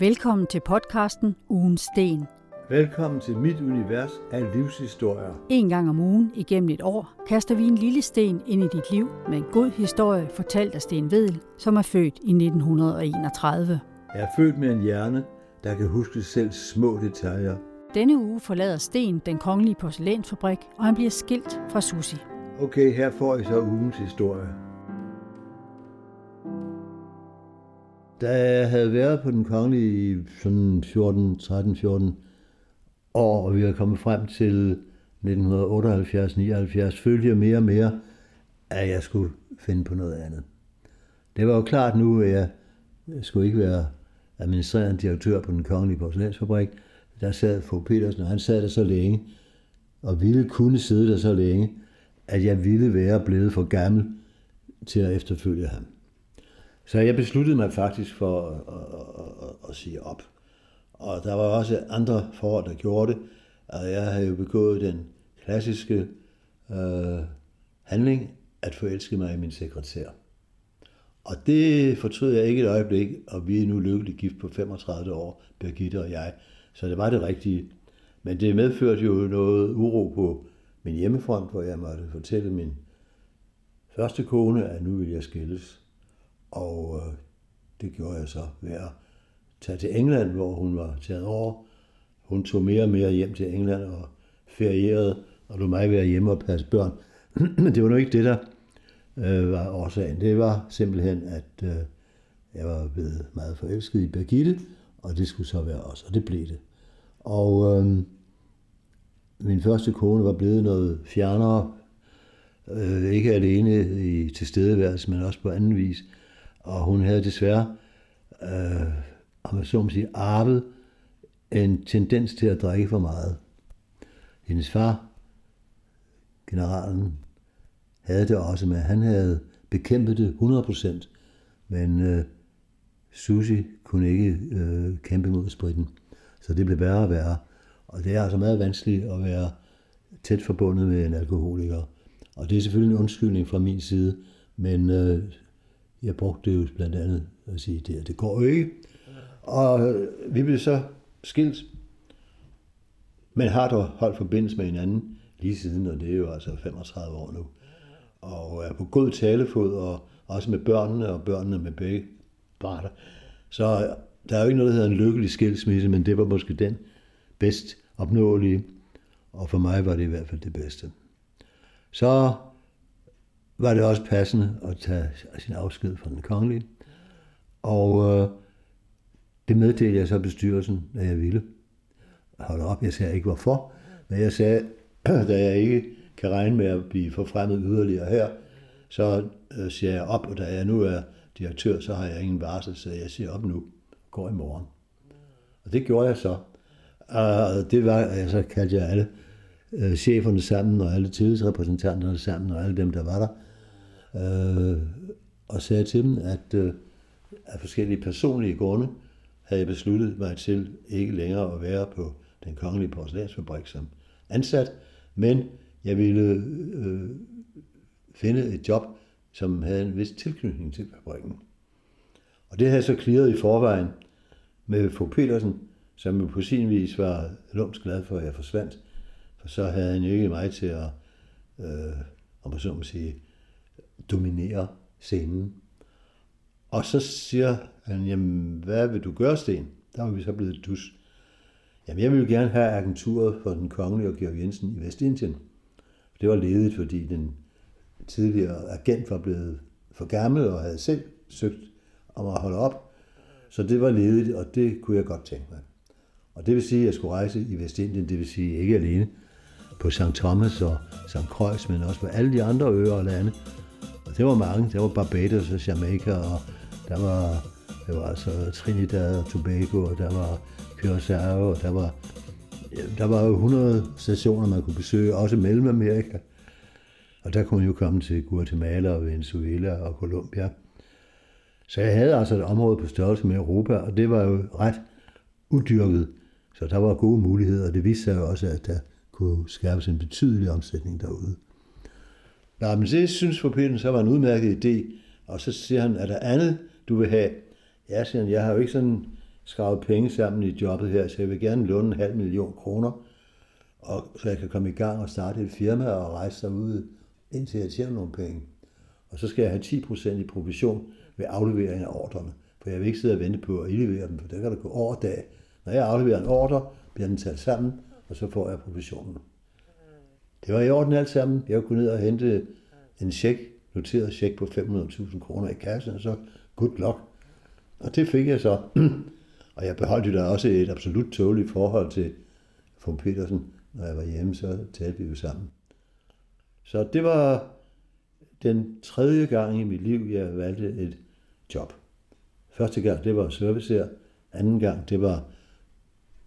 Velkommen til podcasten Ugens Sten. Velkommen til mit univers af livshistorier. En gang om ugen igennem et år kaster vi en lille sten ind i dit liv med en god historie fortalt af Sten Vedel, som er født i 1931. Jeg er født med en hjerne, der kan huske selv små detaljer. Denne uge forlader Sten den kongelige porcelænsfabrik, og han bliver skilt fra Susi. Okay, her får I så ugens historie. Da jeg havde været på den kongelige i sådan 14, 13, 14 år, og vi var kommet frem til 1978-79, følte jeg mere og mere, at jeg skulle finde på noget andet. Det var jo klart nu, at jeg skulle ikke være administrerende direktør på den kongelige porcelænsfabrik. Der sad Fogh Petersen, og han sad der så længe, og ville kunne sidde der så længe, at jeg ville være blevet for gammel til at efterfølge ham. Så jeg besluttede mig faktisk for at, at, at, at sige op. Og der var også andre forhold, der gjorde det. Og jeg havde jo begået den klassiske øh, handling at forelske mig i min sekretær. Og det fortrød jeg ikke et øjeblik, og vi er nu lykkeligt gift på 35 år, Birgitte og jeg. Så det var det rigtige. Men det medførte jo noget uro på min hjemmefront, hvor jeg måtte fortælle min første kone, at nu vil jeg skilles. Og øh, det gjorde jeg så ved at tage til England, hvor hun var taget over. Hun tog mere og mere hjem til England og ferierede, og du mig være hjemme og passe børn. Men det var nu ikke det, der øh, var årsagen. Det var simpelthen, at øh, jeg var blevet meget forelsket i Birgitte, og det skulle så være os, og det blev det. Og øh, min første kone var blevet noget fjernere, øh, ikke alene i tilstedeværelse, men også på anden vis. Og hun havde desværre, øh, om jeg så må sige, arvet en tendens til at drikke for meget. Hendes far, generalen, havde det også med, han havde bekæmpet det 100%, men øh, Susi kunne ikke øh, kæmpe mod spritten. Så det blev værre og værre. Og det er altså meget vanskeligt at være tæt forbundet med en alkoholiker. Og det er selvfølgelig en undskyldning fra min side, men øh, jeg brugte det jo blandt andet at sige, det, det går jo ikke. Og vi blev så skilt, men har dog holdt forbindelse med hinanden lige siden, og det er jo altså 35 år nu. Og er på god talefod, og også med børnene, og børnene med begge parter. Så der er jo ikke noget, der hedder en lykkelig skilsmisse, men det var måske den bedst opnåelige, og for mig var det i hvert fald det bedste. Så var det også passende at tage sin afsked fra den kongelige, og øh, det meddelte jeg så bestyrelsen, at jeg ville. Hold op, jeg sagde ikke hvorfor, men jeg sagde, da jeg ikke kan regne med at blive forfremmet yderligere her, så øh, siger jeg op, og da jeg nu er direktør, så har jeg ingen varsel, så jeg siger op nu, går i morgen. Og det gjorde jeg så. Og det var, altså kaldte jeg alle øh, cheferne sammen, og alle tillidsrepræsentanterne sammen, og alle dem, der var der, øh, og sagde til dem, at øh, af forskellige personlige grunde, havde jeg besluttet mig til ikke længere at være på den kongelige porcelænsfabrik som ansat, men jeg ville øh, finde et job, som havde en vis tilknytning til fabrikken. Og det havde jeg så klaret i forvejen med Fogh Petersen, som jo på sin vis var lumsk glad for, at jeg forsvandt. For så havde han jo ikke mig til at, øh, om man så må sige, dominerer scenen. Og så siger han, jamen, hvad vil du gøre, Sten? Der var vi så blevet dus. Jamen, jeg ville gerne have agenturet for den kongelige og Georg Jensen i Vestindien. Det var ledigt, fordi den tidligere agent var blevet for gammel og havde selv søgt om at holde op. Så det var ledigt, og det kunne jeg godt tænke mig. Og det vil sige, at jeg skulle rejse i Vestindien, det vil sige ikke alene på St. Thomas og St. Croix, men også på alle de andre øer og lande. Det var mange. Der var Barbados og Jamaica, og der var, der var altså Trinidad og Tobago, og der var Curaçao, og der var, der var jo 100 stationer, man kunne besøge, også Mellemamerika. Og der kunne man jo komme til Guatemala og Venezuela og Colombia. Så jeg havde altså et område på størrelse med Europa, og det var jo ret udyrket. Så der var gode muligheder, og det viste sig jo også, at der kunne skabes en betydelig omsætning derude. Nej, men det synes for Peter, så var en udmærket idé, og så siger han, er der andet, du vil have? Ja, siger han, jeg har jo ikke sådan skravet penge sammen i jobbet her, så jeg vil gerne låne en halv million kroner, og så jeg kan komme i gang og starte et firma og rejse derud, indtil jeg tjener nogle penge. Og så skal jeg have 10% i provision ved aflevering af ordrene. For jeg vil ikke sidde og vente på at indlevere dem, for der kan der gå over dag. Når jeg afleverer en ordre, bliver den talt sammen, og så får jeg provisionen. Det var i orden alt sammen. Jeg kunne ned og hente en check, noteret check på 500.000 kroner i kassen, og så good luck. Og det fik jeg så. og jeg beholdt jo da også et absolut tåligt forhold til von Petersen. Når jeg var hjemme, så talte vi jo sammen. Så det var den tredje gang i mit liv, jeg valgte et job. Første gang, det var service her. Anden gang, det var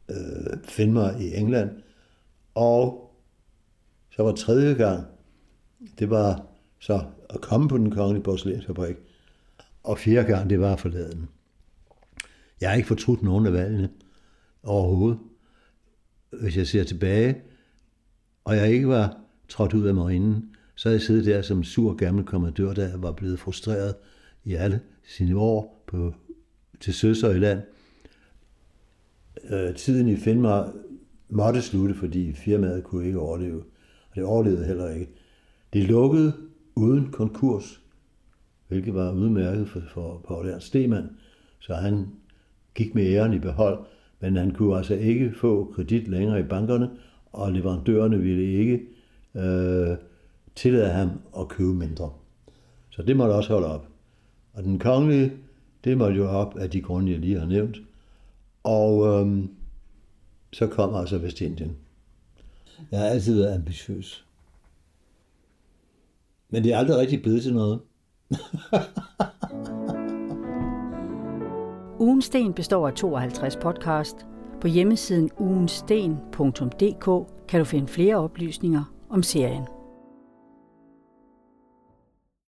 øh, filmer i England. Og så var tredje gang, det var så at komme på den kongelige porcelænsfabrik. Og fjerde gang, det var at forlade den. Jeg har ikke fortrudt nogen af valgene overhovedet. Hvis jeg ser tilbage, og jeg ikke var trådt ud af marinen, så havde jeg siddet der som sur gammel kommandør, der var blevet frustreret i alle sine år på, til søs og i land. Øh, tiden i Finnmark måtte slutte, fordi firmaet kunne ikke overleve. Og det overlevede heller ikke. Det lukkede uden konkurs, hvilket var udmærket for, for Paul Ernst Stemann, så han gik med æren i behold, men han kunne altså ikke få kredit længere i bankerne, og leverandørerne ville ikke øh, tillade ham at købe mindre. Så det måtte også holde op. Og den kongelige, det måtte jo op af de grunde, jeg lige har nævnt. Og øhm, så kom altså Vestindien. Jeg har altid været ambitiøs. Men det er aldrig rigtig blevet til noget. Ugensten består af 52 podcast. På hjemmesiden ugensten.dk kan du finde flere oplysninger om serien.